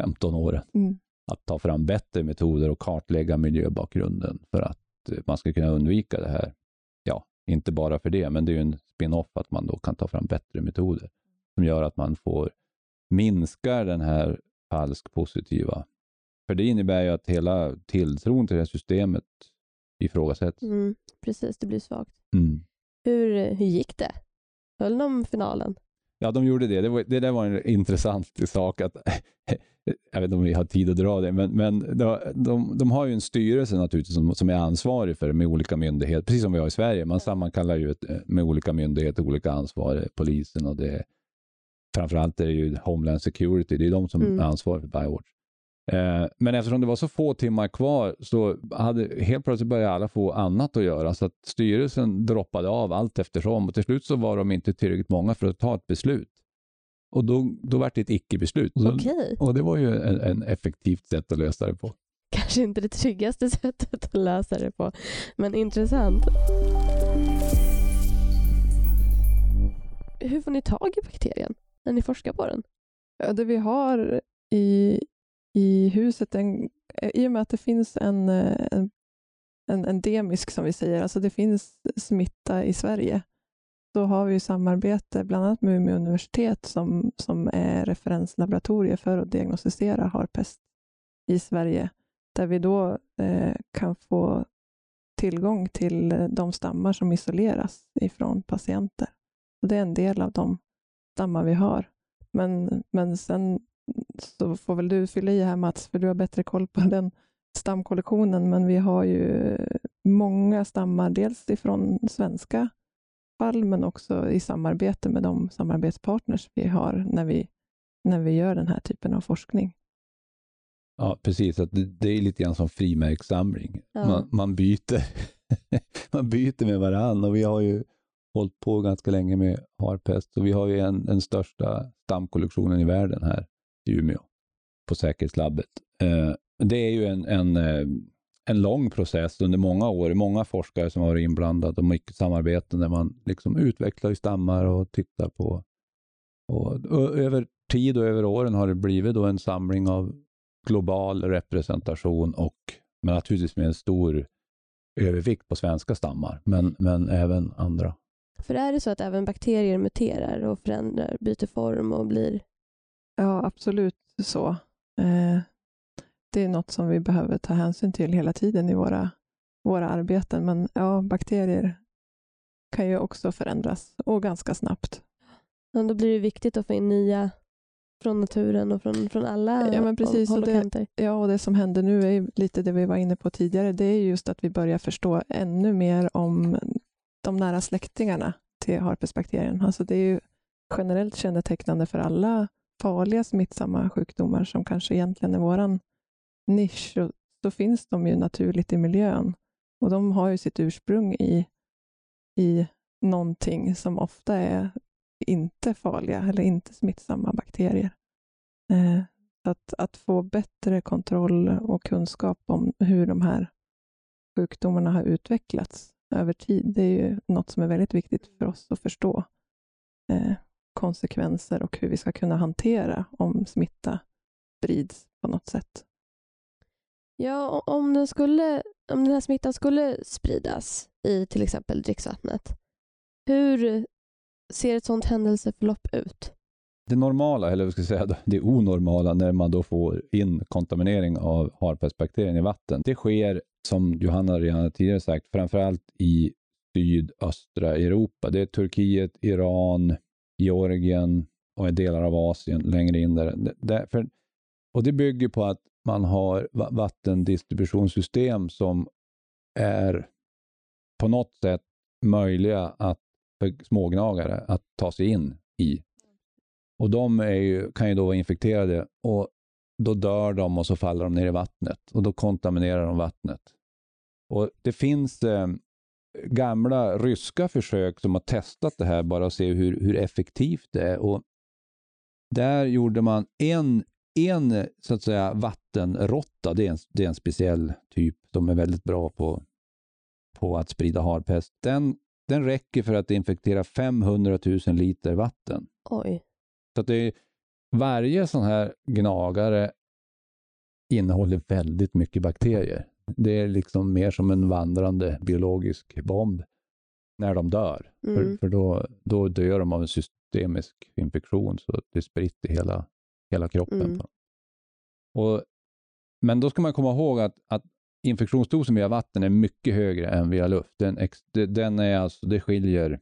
15 åren. Mm. Att ta fram bättre metoder och kartlägga miljöbakgrunden för att eh, man ska kunna undvika det här. Inte bara för det, men det är ju en spin-off att man då kan ta fram bättre metoder som gör att man får minska den här falsk positiva. För det innebär ju att hela tilltron till det här systemet ifrågasätts. Mm. Precis, det blir svagt. Mm. Hur, hur gick det? Höll de finalen? Ja, de gjorde det. Det, var, det där var en intressant sak. Att, jag vet inte om vi har tid att dra det, men, men de, de, de har ju en styrelse naturligtvis som, som är ansvarig för det med olika myndigheter, precis som vi har i Sverige. Man sammankallar ju ett, med olika myndigheter olika ansvar, polisen och det framförallt är det ju Homeland Security, det är de som Mm. är ansvariga för Biowatch. Eh, men eftersom det var så få timmar kvar så hade helt plötsligt började alla få annat att göra så att styrelsen droppade av allt eftersom och till slut så var de inte tillräckligt många för att ta ett beslut. Och då, då var det ett icke-beslut. Okej, Och det var ju en, en effektivt sätt att lösa det på. kanske inte det tryggaste sättet att lösa det på, men intressant. Hur får ni tag i bakterien när ni forskar på den? Ja, det vi har i, i huset, en, eh, i och med att det finns en, eh, en, en endemisk, som vi säger, alltså det finns smitta i Sverige, så har vi samarbete bland annat med Umeå universitet som, som är referenslaboratorier för att diagnostisera harpest i Sverige, där vi då eh, kan få tillgång till eh, de stammar som isoleras ifrån patienter. Och det är en del av de stammar vi har. Men, men sen så får väl du fylla i här Mats, för du har bättre koll på den stamkollektionen, men vi har ju många stammar, dels ifrån svenska fall, men också i samarbete med de samarbetspartners vi har när vi, när vi gör den här typen av forskning. Ja, precis. Att det, är lite grann som frimärkssamling. Ja. Man, man byter man byter med varandra och vi har ju hållit på ganska länge med harpest och vi har ju en, den största stamkollektionen i världen här i Umeå på säkerhetslabbet. Eh, det är ju en, en, eh, en lång process under många år. Många forskare som har varit inblandade och mycket samarbeten där man liksom utvecklar stammar och tittar på och, och över tid och över åren har det blivit då en samling av global representation och men naturligtvis med en stor övervikt på svenska stammar, men, men även andra. För är det så att även bakterier muterar och förändrar, byter form och blir... Ja, absolut så. Eh, det är något som vi behöver ta hänsyn till hela tiden i våra, våra arbeten. Men ja, bakterier kan ju också förändras och ganska snabbt. Ja, då blir det viktigt att få in nya från naturen och från, från alla Ja, men precis, håll och och det- kanter. Ja, och det som händer nu är lite det vi var inne på tidigare. Det är just att vi börjar förstå ännu mer om de nära släktingarna till herpesbakterien. Alltså det är ju generellt kännetecknande för alla farliga smittsamma sjukdomar som kanske egentligen är vår nisch. Så, så finns de ju naturligt i miljön och de har ju sitt ursprung i, i någonting som ofta är inte farliga eller inte smittsamma bakterier. Eh, att, att få bättre kontroll och kunskap om hur de här sjukdomarna har utvecklats över tid, det är ju något som är väldigt viktigt för oss att förstå. Eh, konsekvenser och hur vi ska kunna hantera om smitta sprids på något sätt. Ja, om den, skulle, om den här smittan skulle spridas i till exempel dricksvattnet, hur ser ett sådant händelseförlopp ut? Det normala, eller vad ska jag säga, det onormala när man då får in kontaminering av harpesbakterien i vatten, det sker som Johanna redan tidigare sagt, framförallt i sydöstra Europa. Det är Turkiet, Iran, Georgien och delar av Asien längre in där. Det- Därför, och det bygger på att man har vattendistributionssystem som är på något sätt möjliga att för smågnagare att ta sig in i. Och de är ju, kan ju då vara infekterade och då dör de och så faller de ner i vattnet och då kontaminerar de vattnet. Och Det finns eh, gamla ryska försök som har testat det här bara att se hur, hur effektivt det är. Och där gjorde man en, en så att säga vattenråtta, det är en, det är en speciell typ som är väldigt bra på, på att sprida harpest. Den, den räcker för att infektera 500 000 liter vatten. Oj. Så att det är, varje sån här gnagare innehåller väldigt mycket bakterier. Det är liksom mer som en vandrande biologisk bomb när de dör. För, Mm. för då, då dör de av en systemisk infektion så det är spritt i hela, hela kroppen. Mm. på dem. Och, men då ska man komma ihåg att, att infektionsdosen via vatten är mycket högre än via luft. Den, ex, den är alltså, det skiljer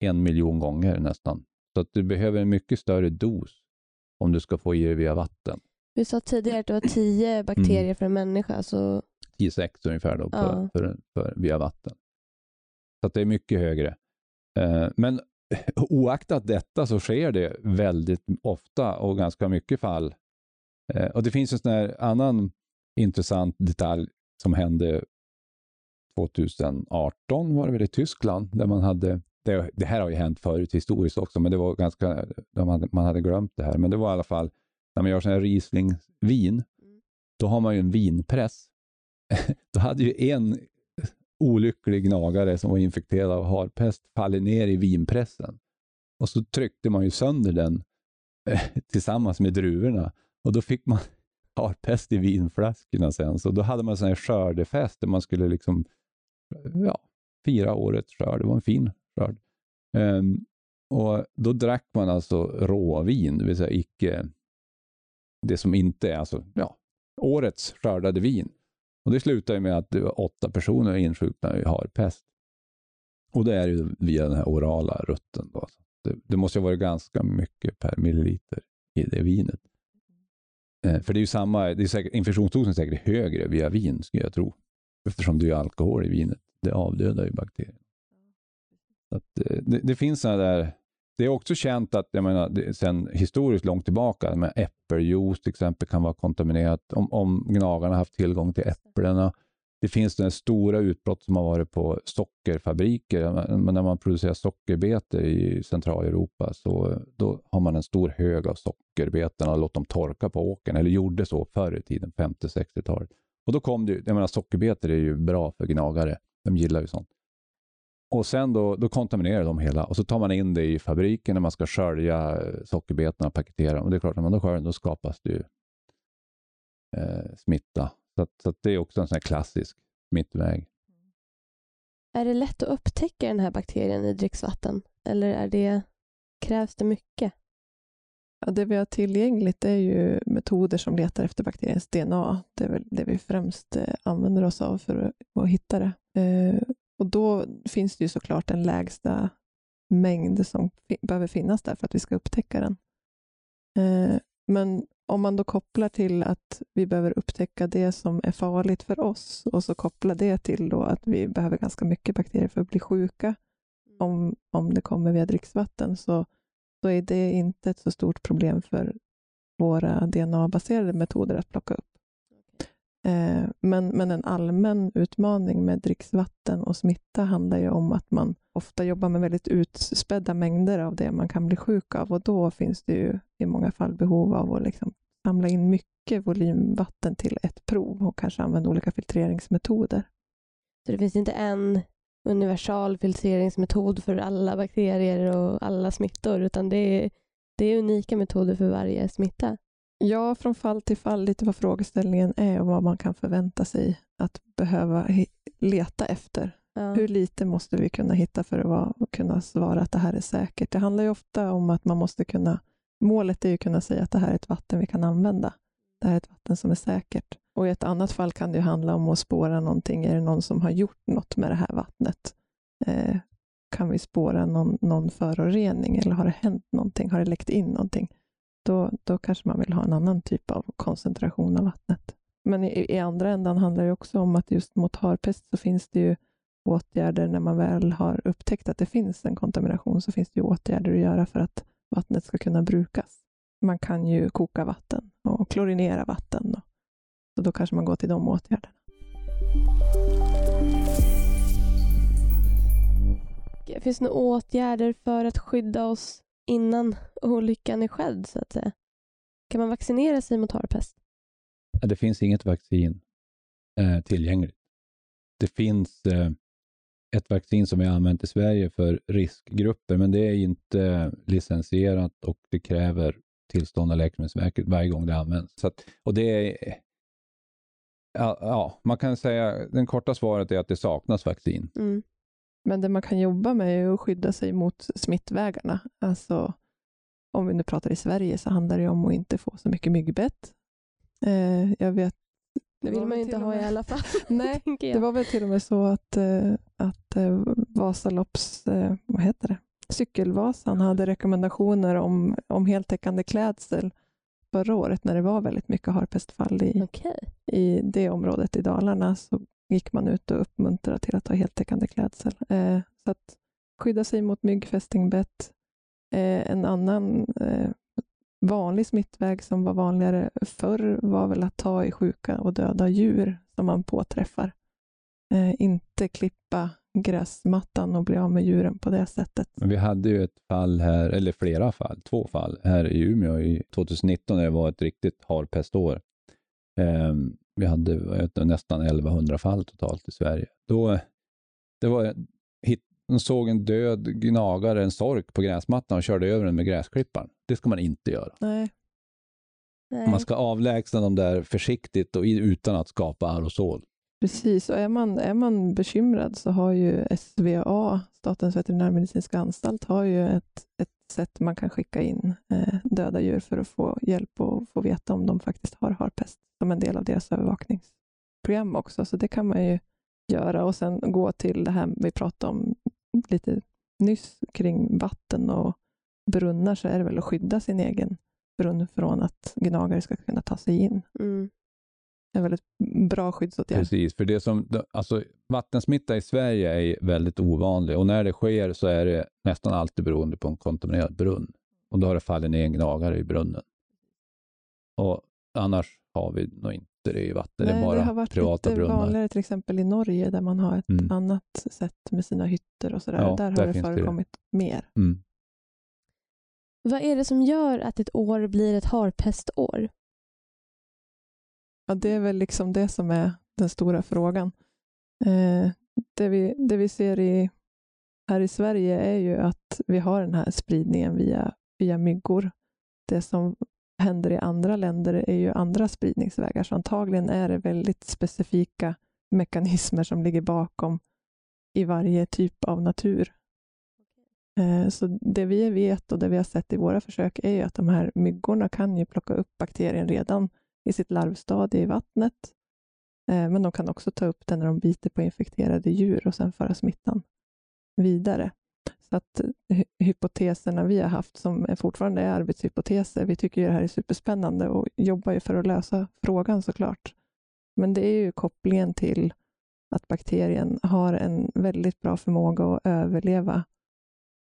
en miljon gånger nästan. Så att du behöver en mycket större dos om du ska få i dig via vatten. Vi sa tidigare att det var tio bakterier för en människa, så 10-6 ungefär då på, Ja. för, för, via vatten. Så det är mycket högre. Eh, men oaktat detta så sker det väldigt ofta och ganska mycket fall. Eh, och det finns en sån här annan intressant detalj som hände 2018 var det väl i Tyskland där man hade det, det här har ju hänt förut historiskt också, men det var ganska, man hade, man hade glömt det här. Men det var i alla fall, när man gör sån här Riesling-vin, då har man ju en vinpress då hade ju en olycklig gnagare som var infekterad av harpest fallit ner i vinpressen. Och så tryckte man ju sönder den eh, tillsammans med druvorna. Och då fick man harpest i vinflaskorna sen. Så då hade man en skördefest där man skulle liksom, ja, fira årets skörd. Det var en fin skörd. Um, och då drack man alltså råvin, det vill säga icke det som inte är alltså, ja, årets skördade vin. Och det slutar ju med att det var åtta personer insjuknade i harpest. Och det är ju via den här orala rutten. Då. Det, det måste ju ha varit ganska mycket per milliliter i det vinet. Eh, för det är ju samma, det är säkert, infektionsdosen är säkert högre via vin, skulle jag tro. Eftersom det är alkohol i vinet. Det avdödar ju bakterier. Så att, eh, det, det finns sådana där det är också känt att, jag menar, det, sen historiskt långt tillbaka, med äppeljuice till exempel kan vara kontaminerat om, om gnagarna haft tillgång till äpplena. Det finns den stora utbrott som har varit på sockerfabriker. Men när man producerar sockerbetor i Centraleuropa så då har man en stor hög av sockerbetorna och låter dem torka på åkern, eller gjorde så förr i tiden, 50-60-talet. Och då kom det, jag menar sockerbetor är ju bra för gnagare, de gillar ju sånt. Och sen då, då kontaminerar de hela och så tar man in det i fabriken när man ska skölja sockerbetorna och paketera dem. Och det är klart, när man då sköljer dem, då skapas det ju eh, smitta. Så, att, så att det är också en sån här klassisk smittväg. Är det lätt att upptäcka den här bakterien i dricksvatten? Eller är det, krävs det mycket? Ja, det vi har tillgängligt är ju metoder som letar efter bakteriens DNA. Det är väl det vi främst eh, använder oss av för att, att hitta det. Och då finns det ju såklart en lägsta mängd som behöver finnas där för att vi ska upptäcka den. Eh, men om man då kopplar till att vi behöver upptäcka det som är farligt för oss och så kopplar det till då att vi behöver ganska mycket bakterier för att bli sjuka om, om det kommer via dricksvatten, så, så är det inte ett så stort problem för våra DNA-baserade metoder att plocka upp. Eh, men, men en allmän utmaning med dricksvatten och smitta handlar ju om att man ofta jobbar med väldigt utspädda mängder av det man kan bli sjuk av och då finns det ju i många fall behov av att liksom samla in mycket volymvatten till ett prov och kanske använda olika filtreringsmetoder. Så det finns inte en universal filtreringsmetod för alla bakterier och alla smittor, utan det är, det är unika metoder för varje smitta? Ja, från fall till fall, lite vad frågeställningen är och vad man kan förvänta sig att behöva leta efter. Ja. Hur lite måste vi kunna hitta för att vara, kunna svara att det här är säkert? Det handlar ju ofta om att man måste kunna, målet är ju att kunna säga att det här är ett vatten vi kan använda. Det här är ett vatten som är säkert. Och i ett annat fall kan det handla om att spåra någonting. Är det någon som har gjort något med det här vattnet? Eh, kan vi spåra någon, någon förorening eller har det hänt någonting? Har det läckt in någonting? Då, då kanske man vill ha en annan typ av koncentration av vattnet. Men i, i andra ändan handlar det också om att just mot harpest så finns det ju åtgärder när man väl har upptäckt att det finns en kontamination så finns det ju åtgärder att göra för att vattnet ska kunna brukas. Man kan ju koka vatten och klorinera vatten. Och, så då kanske man går till de åtgärderna. Finns det några åtgärder för att skydda oss innan olyckan är skedd, så att säga? Kan man vaccinera sig mot harpest? Det finns inget vaccin eh, tillgängligt. Det finns eh, ett vaccin som har använt i Sverige för riskgrupper, men det är inte licensierat och det kräver tillstånd av Läkemedelsverket varje gång det används. Att, och det är, ja, ja, man kan säga, den korta svaret är att det saknas vaccin. Mm. Men det man kan jobba med är att skydda sig mot smittvägarna. Alltså, om vi nu pratar i Sverige så handlar det om att inte få så mycket myggbett. Eh, jag vet det vill man ju inte ha i alla fall. Nej, det var väl till och med så att, eh, att eh, Vasalopps, eh, vad heter det, Cykelvasan hade rekommendationer om, om heltäckande klädsel förra året när det var väldigt mycket harpestfall i, okay. i det området i Dalarna. Så gick man ut och uppmuntrade till att ha heltäckande klädsel. Eh, så att skydda sig mot myggfästingbett. Eh, en annan eh, vanlig smittväg som var vanligare förr var väl att ta i sjuka och döda djur som man påträffar. Eh, inte klippa gräsmattan och bli av med djuren på det sättet. Vi hade ju ett fall här, eller flera fall, två fall här i Umeå i 2019 när det var ett riktigt harpestår. Ehm, vi hade vet, nästan 1100 fall totalt i Sverige. Då, det var, hit, de såg en död gnagare, en sork på gräsmattan och körde över den med gräsklipparen. Det ska man inte göra. Nej. Man ska avlägsna dem där försiktigt och utan att skapa aerosol. Precis, och är man, är man bekymrad så har ju SVA, Statens veterinärmedicinska anstalt, har ju ett, ett sätt man kan skicka in eh, döda djur för att få hjälp och få veta om de faktiskt har harpest som en del av deras övervakningsprogram också. Så det kan man ju göra och sen gå till det här vi pratade om lite nyss kring vatten och brunnar så är det väl att skydda sin egen brunn från att gnagare ska kunna ta sig in. Mm. Det är en väldigt bra skyddsåtgärd. Precis, för det som, alltså, vattensmitta i Sverige är väldigt ovanlig och när det sker så är det nästan alltid beroende på en kontaminerad brunn. Och då har det fallit ner en gnagare i brunnen. Och annars har vi nog inte det i vatten, Nej, det är bara det har varit privata lite brunnar. vanligare till exempel i Norge där man har ett mm. annat sätt med sina hytter och sådär. Ja, där, där har det förekommit det. mer. Mm. Vad är det som gör att ett år blir ett harpestår? Ja, det är väl liksom det som är den stora frågan. Eh, det, vi, det vi ser i, här i Sverige är ju att vi har den här spridningen via, via myggor. Det som händer i andra länder är ju andra spridningsvägar, så antagligen är det väldigt specifika mekanismer som ligger bakom i varje typ av natur. Eh, så det vi vet och det vi har sett i våra försök är ju att de här myggorna kan ju plocka upp bakterien redan i sitt larvstadie i vattnet. Eh, men de kan också ta upp den när de biter på infekterade djur och sen föra smittan vidare. Så att hypoteserna vi har haft, som fortfarande är arbetshypoteser, vi tycker ju det här är superspännande och jobbar ju för att lösa frågan såklart. Men det är ju kopplingen till att bakterien har en väldigt bra förmåga att överleva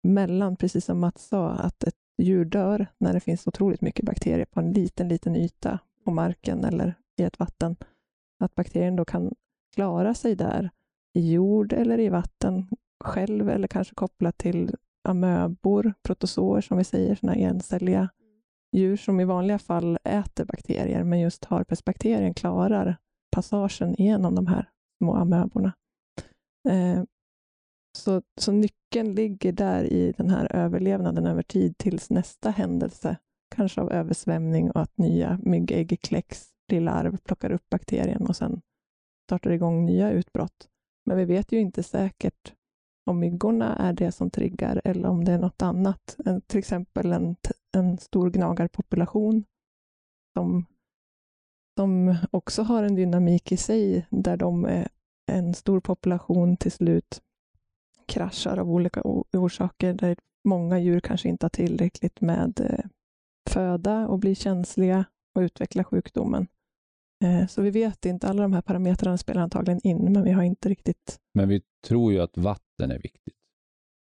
mellan, precis som Mats sa, att ett djur dör när det finns otroligt mycket bakterier på en liten, liten yta på marken eller i ett vatten. Att bakterien då kan klara sig där i jord eller i vatten själv eller kanske kopplat till amöbor, protozoer som vi säger, sådana encelliga djur som i vanliga fall äter bakterier, men just harpesbakterien klarar passagen genom de här små amöborna. Eh, så, så nyckeln ligger där i den här överlevnaden över tid tills nästa händelse, kanske av översvämning och att nya myggägg kläcks, blir larv, plockar upp bakterien och sen startar igång nya utbrott. Men vi vet ju inte säkert om myggorna är det som triggar eller om det är något annat. Till exempel en, en stor gnagarpopulation som, som också har en dynamik i sig där de är en stor population till slut kraschar av olika orsaker där många djur kanske inte har tillräckligt med eh, föda och blir känsliga och utvecklar sjukdomen. Eh, Så vi vet inte, alla de här parametrarna spelar antagligen in, men vi har inte riktigt Men vi tror ju att vatten är viktigt.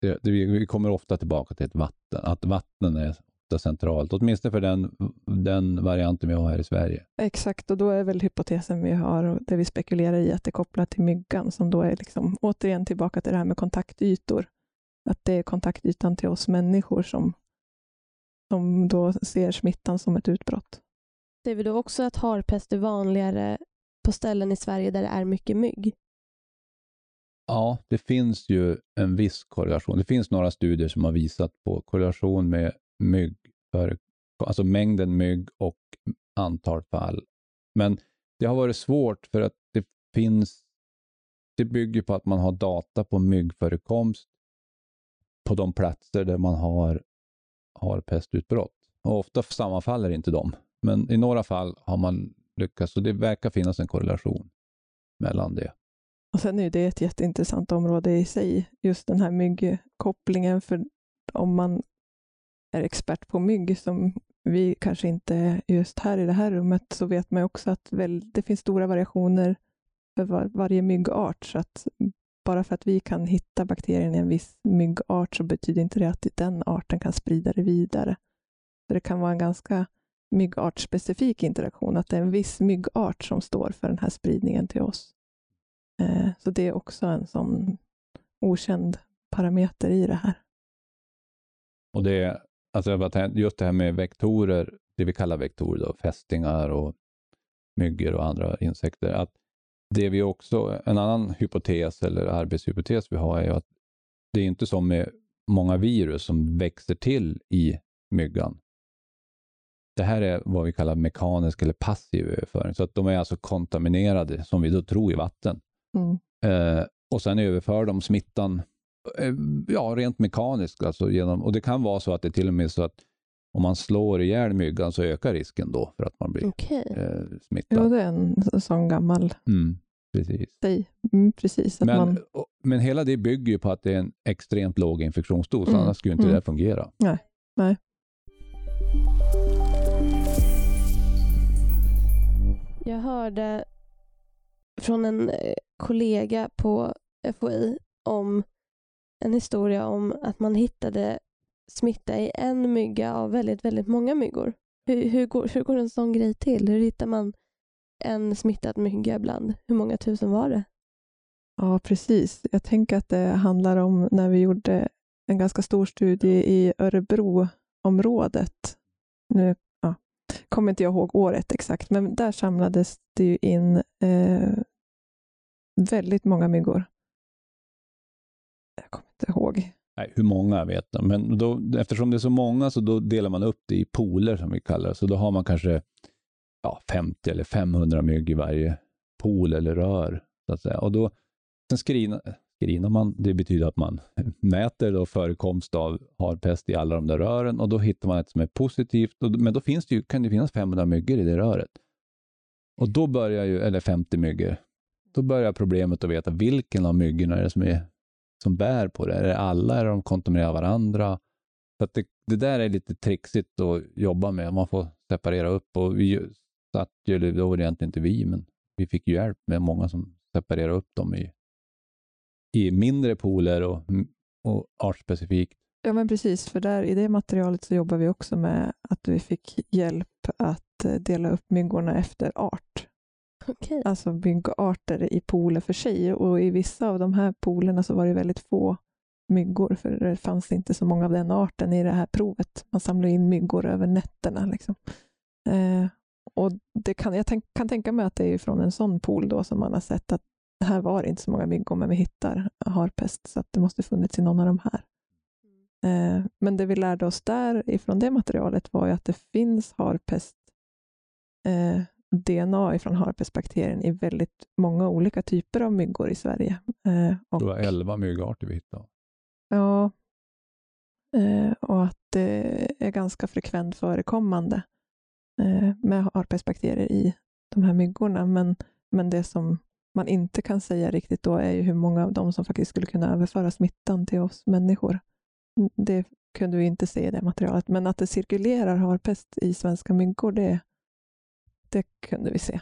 Det, det, vi kommer ofta tillbaka till ett vatten, att vatten är centralt, åtminstone för den, den varianten vi har här i Sverige. Exakt, och då är väl hypotesen vi har och det vi spekulerar i att det är kopplat till myggan som då är liksom återigen tillbaka till det här med kontaktytor. Att det är kontaktytan till oss människor som, som då ser smittan som ett utbrott. Ser vi då också att harpest är vanligare på ställen i Sverige där det är mycket mygg? Ja, det finns ju en viss korrelation. Det finns några studier som har visat på korrelation med mygg, för, alltså mängden mygg och antal fall. Men det har varit svårt för att det finns, det bygger på att man har data på myggförekomst på de platser där man har, har pestutbrott. Och ofta sammanfaller inte de, men i några fall har man lyckats, så det verkar finnas en korrelation mellan det. Och sen är det ett jätteintressant område i sig, just den här myggkopplingen, för om man är expert på mygg, som vi kanske inte är just här i det här rummet, så vet man också att väl, det finns stora variationer för var, varje myggart, så att bara för att vi kan hitta bakterien i en viss myggart så betyder inte det att den arten kan sprida det vidare. Så det kan vara en ganska myggartspecifik interaktion, att det är en viss myggart som står för den här spridningen till oss. Eh, Så det är också en sån okänd parameter i det här. Och det alltså jag bara tänkte, just det här med vektorer, det vi kallar vektorer, då, fästingar och myggor och andra insekter, att det vi också, en annan hypotes eller arbetshypotes vi har är att det är inte som med många virus som växer till i myggan. Det här är vad vi kallar mekanisk eller passiv överföring, så att de är alltså kontaminerade, som vi då tror, i vatten. Mm. Eh, och sen överför de smittan eh, ja, rent mekaniskt. Alltså genom, och det kan vara så att det till och med så att om man slår ihjäl myggan så ökar risken då för att man blir Okej. eh, Jo, smittad. det är en så- sån gammal Mm, precis. Mm, precis, att Men, man, och- men hela det bygger ju på att det är en extremt låg infektionsdos, Mm, annars skulle inte mm. det fungera. nej. Jag hörde från en eh, kollega på FOI om en historia om att man hittade smitta i en mygga av väldigt, väldigt många myggor. Hur, hur, går, hur går en sån grej till? Hur hittar man en smittad mygga ibland? Hur många tusen var det? Ja, precis. Jag tänker att det handlar om när vi gjorde en ganska stor studie i Örebroområdet. Nu kommer inte jag ihåg året exakt, men där samlades det ju in eh, väldigt många myggor. Jag kommer inte ihåg. Nej, hur många vet jag, men då, eftersom det är så många så då delar man upp det i pooler som vi kallar det. Så då har man kanske ja, 50 eller 500 mygg i varje pool eller rör. Så att säga. Och då, sen screena, screenar man. Det betyder att man mäter då förekomst av harpest i alla de där rören och då hittar man ett som är positivt. Men då finns det ju, kan det finnas 500 myggor i det röret. Och då börjar ju, eller 50 myggor, då börjar problemet att veta vilken av myggorna är det som, är, som bär på det. Är det alla? Är de kontaminerar varandra? Så att det, det, där är lite trixigt att jobba med. Man får separera upp och vi satt ju, då var det egentligen inte vi, men vi fick ju hjälp med många som separerade upp dem i, i mindre pooler och, och artspecifikt. Ja, men precis, för där i det materialet så jobbar vi också med att vi fick hjälp att eh, dela upp myggorna efter art. Okay. Alltså myggarter i pooler för sig och i vissa av de här poolerna så var det väldigt få myggor, för det fanns inte så många av den arten i det här provet. Man samlade in myggor över nätterna. Liksom. Eh, och det kan, jag tänk, kan tänka mig att det är från en sån pool då som man har sett att här var det inte så många myggor, men vi hittar harpest, så att det måste funnits i någon av de här. Eh, men det vi lärde oss där ifrån det materialet var ju att det finns harpest eh, DNA ifrån harpestbakterien i väldigt många olika typer av myggor i Sverige. Eh, och, det var 11 myggarter vi hittade. Ja, eh, och att det är ganska frekvent förekommande eh, med harpestbakterier i de här myggorna. Men, men det som man inte kan säga riktigt då är ju hur många av dem som faktiskt skulle kunna överföra smittan till oss människor. Det kunde vi inte se i det materialet, men att det cirkulerar harpest i svenska myggor, det, det kunde vi se.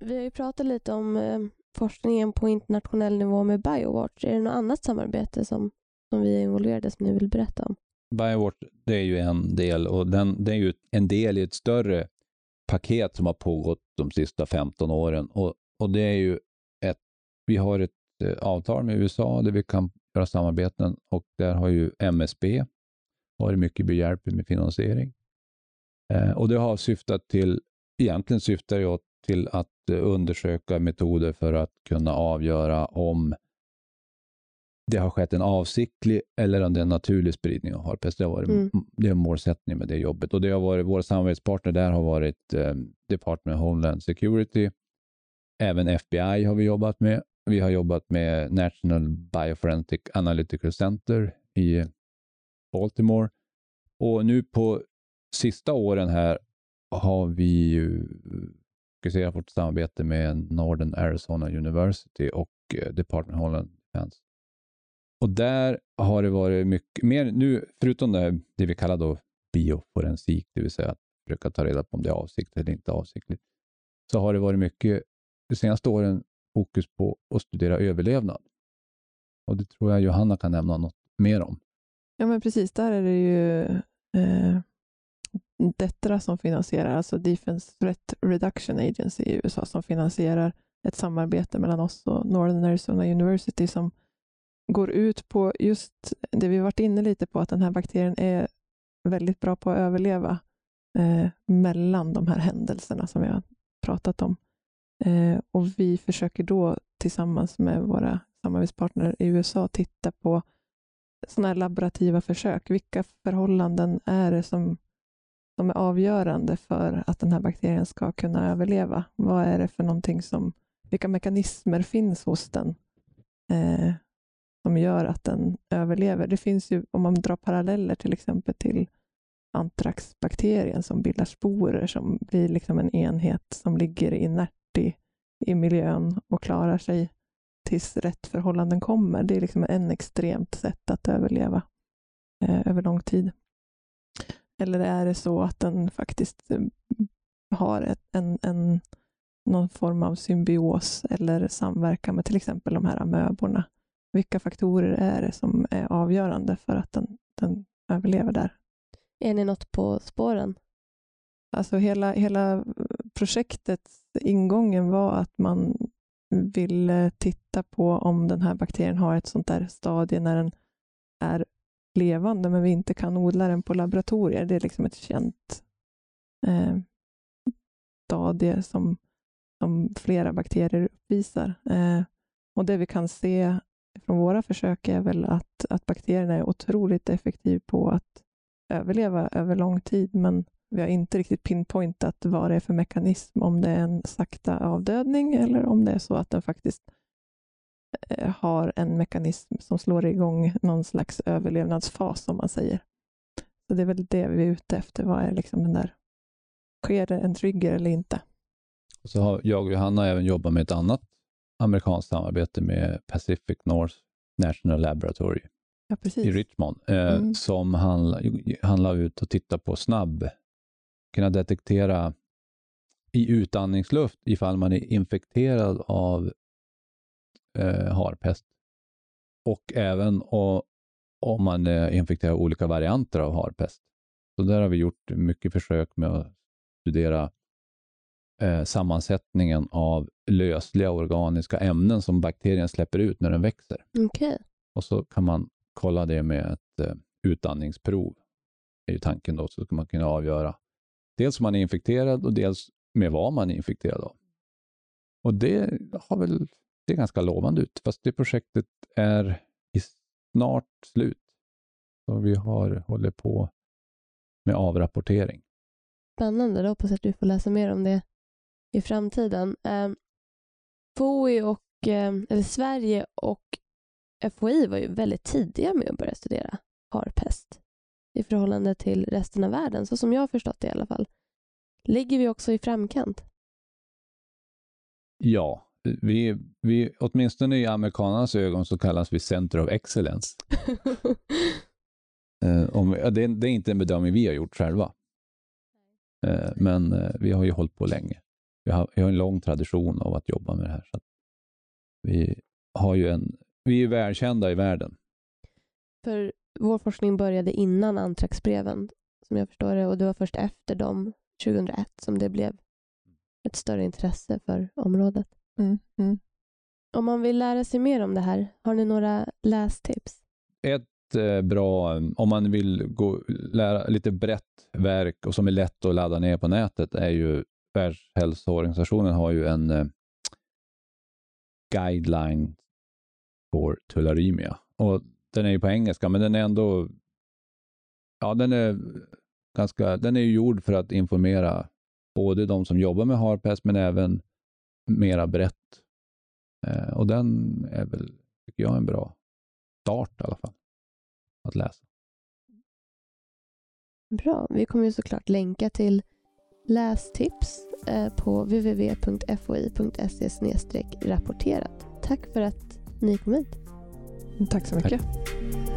Vi har ju pratat lite om eh, forskningen på internationell nivå med Biowatch. Är det något annat samarbete som, som vi är involverade som ni vill berätta om? Biowatch, det är ju en del och den, det är ju en del i ett större paket som har pågått de sista 15 åren och, och det är ju ett, vi har ett eh, avtal med USA där vi kan göra samarbeten och där har ju MSB varit mycket behjälplig med finansiering. Eh, och det har syftat till, egentligen syftar det till att eh, undersöka metoder för att kunna avgöra om det har skett en avsiktlig eller om det är en naturlig spridning av harpest. Det har varit mm. det är målsättningen med det jobbet. Och det har varit, våra samarbetspartner där har varit eh, Department of Homeland Security. Även FBI har vi jobbat med. Vi har jobbat med National Bioforensic Analytical Center i Baltimore. Och nu på sista åren här har vi ju fokuserat vårt samarbete med Northern Arizona University och eh, Department of Homeland Defense. Och där har det varit mycket mer, nu förutom det, det vi kallar då bioforensik, det vill säga att försöka ta reda på om det är avsiktligt eller inte avsiktligt, så har det varit mycket de senaste åren fokus på att studera överlevnad. Och det tror jag Johanna kan nämna något mer om. Ja, men precis. Där är det ju eh, Detra som finansierar, alltså Defense Threat Reduction Agency i USA, som finansierar ett samarbete mellan oss och Northern Arizona University som går ut på just det vi varit inne lite på, att den här bakterien är väldigt bra på att överleva eh, mellan de här händelserna som vi har pratat om. Eh, och vi försöker då tillsammans med våra samarbetspartner i USA titta på sådana här laborativa försök. Vilka förhållanden är det som, som är avgörande för att den här bakterien ska kunna överleva? Vad är det för någonting som, vilka mekanismer finns hos den eh, som gör att den överlever? Det finns ju, om man drar paralleller till exempel till antraxbakterien som bildar sporer som blir liksom en enhet som ligger inert i, i miljön och klarar sig tills rätt förhållanden kommer. Det är liksom en extremt sätt att överleva eh, över lång tid. Eller är det så att den faktiskt eh, har ett, en, en, någon form av symbios eller samverkan med till exempel de här amöborna? Vilka faktorer är det som är avgörande för att den, den överlever där? Är ni något på spåren? Alltså hela, hela projektets ingången var att man vill titta på om den här bakterien har ett sånt där stadie när den är levande, men vi inte kan odla den på laboratorier. Det är liksom ett känt eh, stadie som, som flera bakterier uppvisar. Eh, och det vi kan se från våra försök är väl att, att bakterierna är otroligt effektiva på att överleva över lång tid, men vi har inte riktigt pinpointat vad det är för mekanism, om det är en sakta avdödning eller om det är så att den faktiskt eh, har en mekanism som slår igång någon slags överlevnadsfas, som man säger. Så det är väl det vi är ute efter. Vad är liksom den där, sker det en trigger eller inte? Så har jag och Johanna även jobbat med ett annat amerikanskt samarbete med Pacific North National Laboratory Ja, i Richmond, eh, Mm. som handlar, handlar ut och tittar på snabb, kunna detektera i utandningsluft ifall man är infekterad av eh, harpest. Och även o- om man är infekterad av olika varianter av harpest. Så där har vi gjort mycket försök med att studera eh, sammansättningen av lösliga organiska ämnen som bakterien släpper ut när den växer. Okej. Och så kan man kolla det med ett eh, utandningsprov. är ju tanken då, så ska man kunna avgöra dels om man är infekterad och dels med vad man är infekterad av. Och det har väl, det är ganska lovande ut, fast det projektet är snart slut. Så vi har håller på med avrapportering. Spännande. Då hoppas jag att du får läsa mer om det i framtiden. FOI och, eh, eller Sverige och FOI var ju väldigt tidiga med att börja studera harpest i förhållande till resten av världen, så som jag har förstått det i alla fall. Ligger vi också i framkant? Ja, vi, vi, åtminstone i amerikanernas ögon så kallas vi Center of Excellence. Eh, om, det, det är inte en bedömning vi har gjort själva. Eh, men eh, vi har ju hållit på länge. Vi har, vi har en lång tradition av att jobba med det här. Så att vi, har ju en, vi är välkända i världen. För vår forskning började innan antraxbreven, som jag förstår det, och det var först efter dem, 2001, som det blev ett större intresse för området. Mm, mm. Om man vill lära sig mer om det här, har ni några lästips? Ett eh, bra, om man vill gå, lära lite brett verk och som är lätt att ladda ner på nätet, är ju Världshälsoorganisationen har ju en eh, guideline for tularemia. Och den är ju på engelska, men den är ändå, ja den är ganska, den är ju gjord för att informera både de som jobbar med harpest, men även mera brett. Eh, och den är väl, tycker jag, en bra start i alla fall att läsa. Bra. Vi kommer ju såklart länka till lästips på www.foi.se rapporterat. Tack för att ni kom hit. Tack så mycket. Tack.